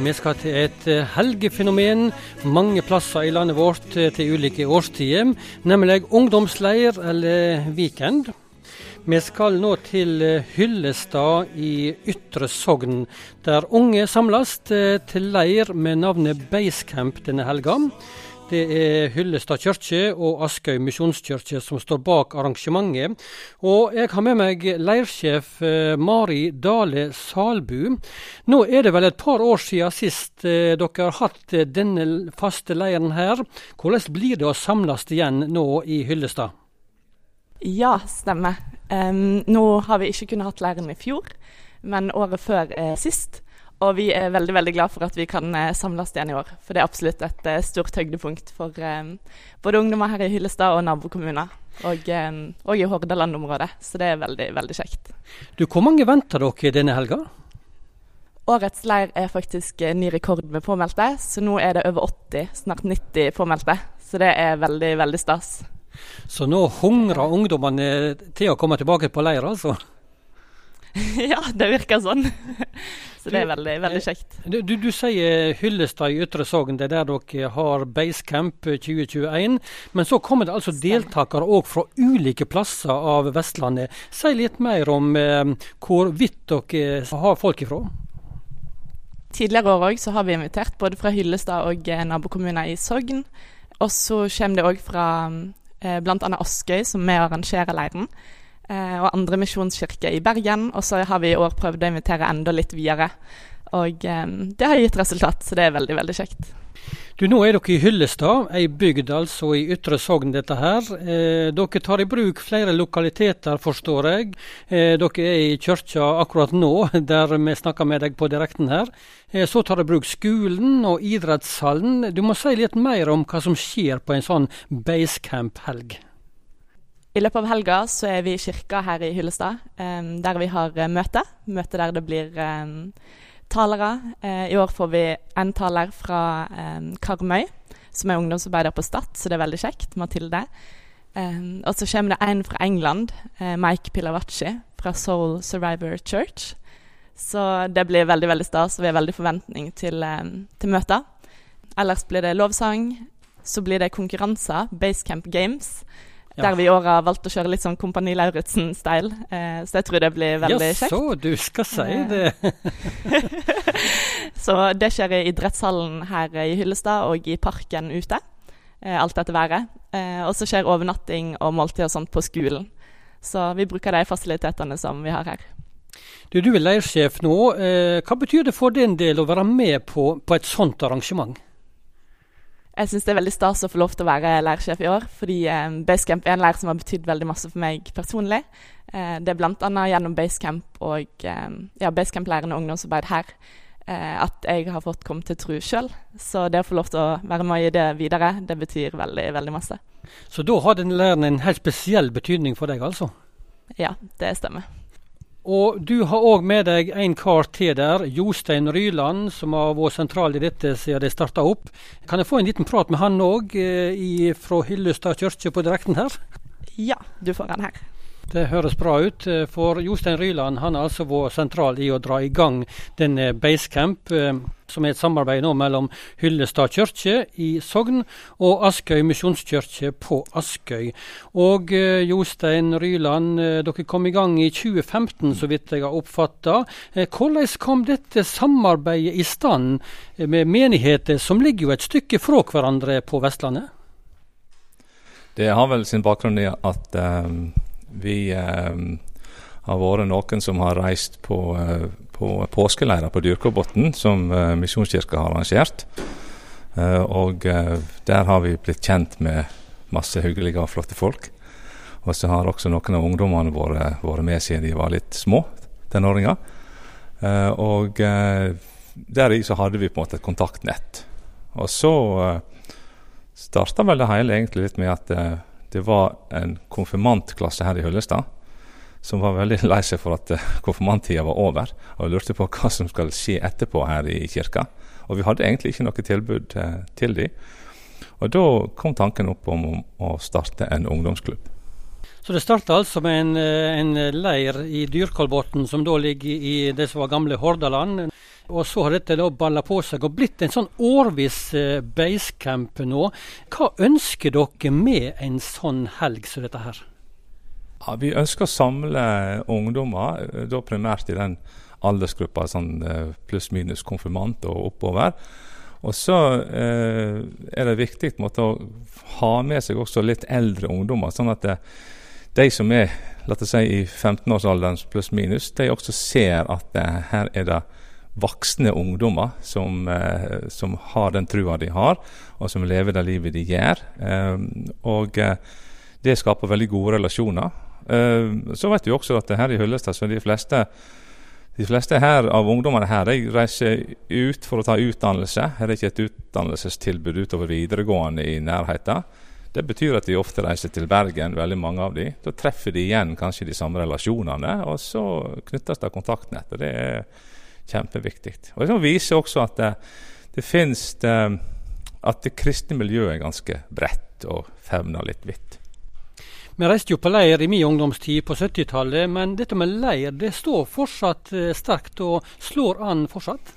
Vi skal til et eh, helgefenomen mange plasser i landet vårt eh, til ulike årstider, nemlig ungdomsleir eller weekend. Vi skal nå til eh, Hyllestad i Ytre Sogn, der unge samles til leir med navnet Basecamp denne helga. Det er Hyllestad kirke og Askøy misjonskirke som står bak arrangementet. Og jeg har med meg leirsjef eh, Mari Dale Salbu. Nå er det vel et par år siden sist eh, dere har hatt eh, denne faste leiren her. Hvordan blir det å samles igjen nå i Hyllestad? Ja, stemmer. Um, nå har vi ikke kunnet hatt leiren i fjor, men året før eh, sist. Og vi er veldig veldig glad for at vi kan eh, samles igjen i år. For det er absolutt et eh, stort høydepunkt for eh, både ungdommer her i Hyllestad og nabokommuner. Og, og i Hordaland-området. Så det er veldig, veldig kjekt. Du, Hvor mange venter dere denne helga? Årets leir er faktisk ny rekord med påmeldte. Så nå er det over 80, snart 90 påmeldte. Så det er veldig, veldig stas. Så nå hungrer ungdommene til å komme tilbake på leir, altså? ja, det virker sånn. Så det er veldig, veldig kjekt. Du, du, du sier Hyllestad i Ytre Sogn, det er der dere har Basecamp 2021. Men så kommer det altså deltakere òg fra ulike plasser av Vestlandet. Si litt mer om eh, hvorvidt dere har folk ifra. Tidligere år òg har vi invitert både fra Hyllestad og eh, nabokommuner i Sogn. Og så kommer det òg fra eh, bl.a. Askøy, som vi arrangerer leiren. Eh, og andre misjonskirker i Bergen. Og så har vi i år prøvd å invitere enda litt videre. Og eh, det har gitt resultat, så det er veldig, veldig kjekt. Du, Nå er dere i Hyllestad, ei bygd altså i Ytre Sogn dette her. Eh, dere tar i bruk flere lokaliteter, forstår jeg. Eh, dere er i kirka akkurat nå, der vi snakker med deg på direkten her. Eh, så tar dere i bruk skolen og idrettshallen. Du må si litt mer om hva som skjer på en sånn basecamp-helg. I løpet av helga så er vi i kirka her i Hyllestad, der vi har uh, møte. Møte der det blir talere. Uh, I år får vi en taler fra Karmøy, som er ungdomsarbeider på Stad, så det er veldig kjekt. Mathilde. og så kommer det en fra England, uh, Mike Pilavacci fra Soul Survivor Church. Så det blir veldig veldig stas, og vi har veldig forventning til, til møter. Ellers blir det lovsang. Så blir det konkurranser, Basecamp Games. Ja. Der vi i år har valgt å kjøre litt sånn Kompani Lauritzen-style. Eh, så jeg tror det blir veldig kjekt. Ja, så du skal si eh. det. så det skjer i idrettshallen her i Hyllestad og i parken ute. Eh, alt etter været. Eh, og så skjer overnatting og måltid og sånt på skolen. Så vi bruker de fasilitetene som vi har her. Du, du er leirsjef nå. Eh, hva betyr det for din del å være med på, på et sånt arrangement? Jeg syns det er veldig stas å få lov til å være lærersjef i år, fordi eh, Basecamp er en lærer som har betydd veldig masse for meg personlig. Eh, det er bl.a. gjennom Basecamp og eh, ja, Basecamp-lærerne og ungdomsarbeid her eh, at jeg har fått komme til tro sjøl. Så det å få lov til å være med i det videre, det betyr veldig, veldig masse. Så da har den læren en helt spesiell betydning for deg, altså? Ja, det stemmer. Og du har òg med deg en kar til der, Jostein Ryland, som har vært sentral i dette siden det starta opp. Kan jeg få en liten prat med han òg, eh, fra Hyllestad kirke på direkten her? Ja, du får han her. Det høres bra ut. Eh, for Jostein Ryland han har altså vært sentral i å dra i gang denne Basecamp, eh, som er et samarbeid nå mellom Hyllestad kirke i Sogn og Askøy misjonskirke på Askøy. Og eh, Jostein Ryland, dere kom i gang i 2015, så vidt jeg har oppfatta. Hvordan kom dette samarbeidet i stand med menigheter som ligger jo et stykke fra hverandre på Vestlandet? Det har vel sin bakgrunn i at um vi eh, har vært noen som har reist på, eh, på påskeleirer på Dyrkobotn, som eh, Misjonskirka har arrangert. Eh, og der har vi blitt kjent med masse hyggelige og flotte folk. Og så har også noen av ungdommene våre vært med siden de var litt små, tenåringer. Eh, og deri så hadde vi på en måte et kontaktnett. Og så uh, starta vel det hele egentlig litt med at det var en konfirmantklasse her i Høllestad som var veldig lei seg for at eh, konfirmanttida var over, og lurte på hva som skal skje etterpå her i kirka. Og vi hadde egentlig ikke noe tilbud eh, til dem. Og da kom tanken opp om å starte en ungdomsklubb. Så det starta altså med en, eh, en leir i Dyrkolbotn, som da ligger i det som var gamle Hordaland. Og så har dette da balla på seg og blitt en sånn årvis eh, basecamp nå. Hva ønsker dere med en sånn helg som dette her? Ja, vi ønsker å samle ungdommer, eh, da primært i den aldersgruppa sånn eh, pluss-minus konfirmant og oppover. Og så eh, er det viktig måte, å ha med seg også litt eldre ungdommer, sånn at det, de som er la oss si, i 15-årsalderen pluss-minus, de også ser at det, her er det voksne ungdommer som, eh, som, har den trua de har, og som lever det livet de gjør. Eh, og eh, det skaper veldig gode relasjoner. Så vet vi også at her i Hyllestad så de fleste de fleste her av ungdommene her de reiser ut for å ta utdannelse. Her er ikke et utdannelsestilbud utover videregående i nærheten. Det betyr at de ofte reiser til Bergen, veldig mange av de. Da treffer de igjen kanskje de samme relasjonene, og så knyttes det kontaktnett. og Det er kjempeviktig. Og Det viser også at det, det finnes det, At det kristne miljøet er ganske bredt og fevner litt vidt. Vi reiste jo på leir i min ungdomstid på 70-tallet, men dette med leir det står fortsatt eh, sterkt og slår an fortsatt?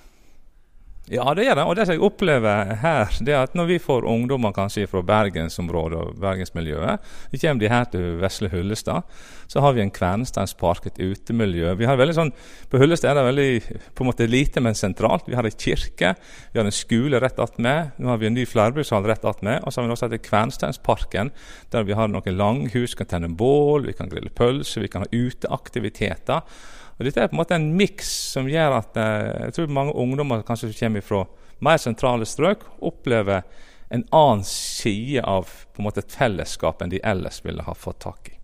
Ja, det er det. Og det som jeg opplever her, det er at når vi får ungdommer kanskje fra bergensområdet og bergensmiljøet, så kommer de her til vesle Hullestad. så har vi en Kvernsteinspark, et utemiljø. Vi har veldig sånn, På Hullestad er det veldig på en måte lite, men sentralt. Vi har en kirke, vi har en skole rett attmed. Nå har vi en ny flerbrukshall rett attmed. Og så har vi også hatt Kvernsteinsparken, der vi har noen langhus, kan tenne bål, vi kan grille pølser, vi kan ha uteaktiviteter. Og Dette er på en måte en miks som gjør at eh, jeg tror mange ungdommer kanskje som kommer fra mer sentrale strøk, opplever en annen side av på en måte et fellesskap enn de ellers ville ha fått tak i.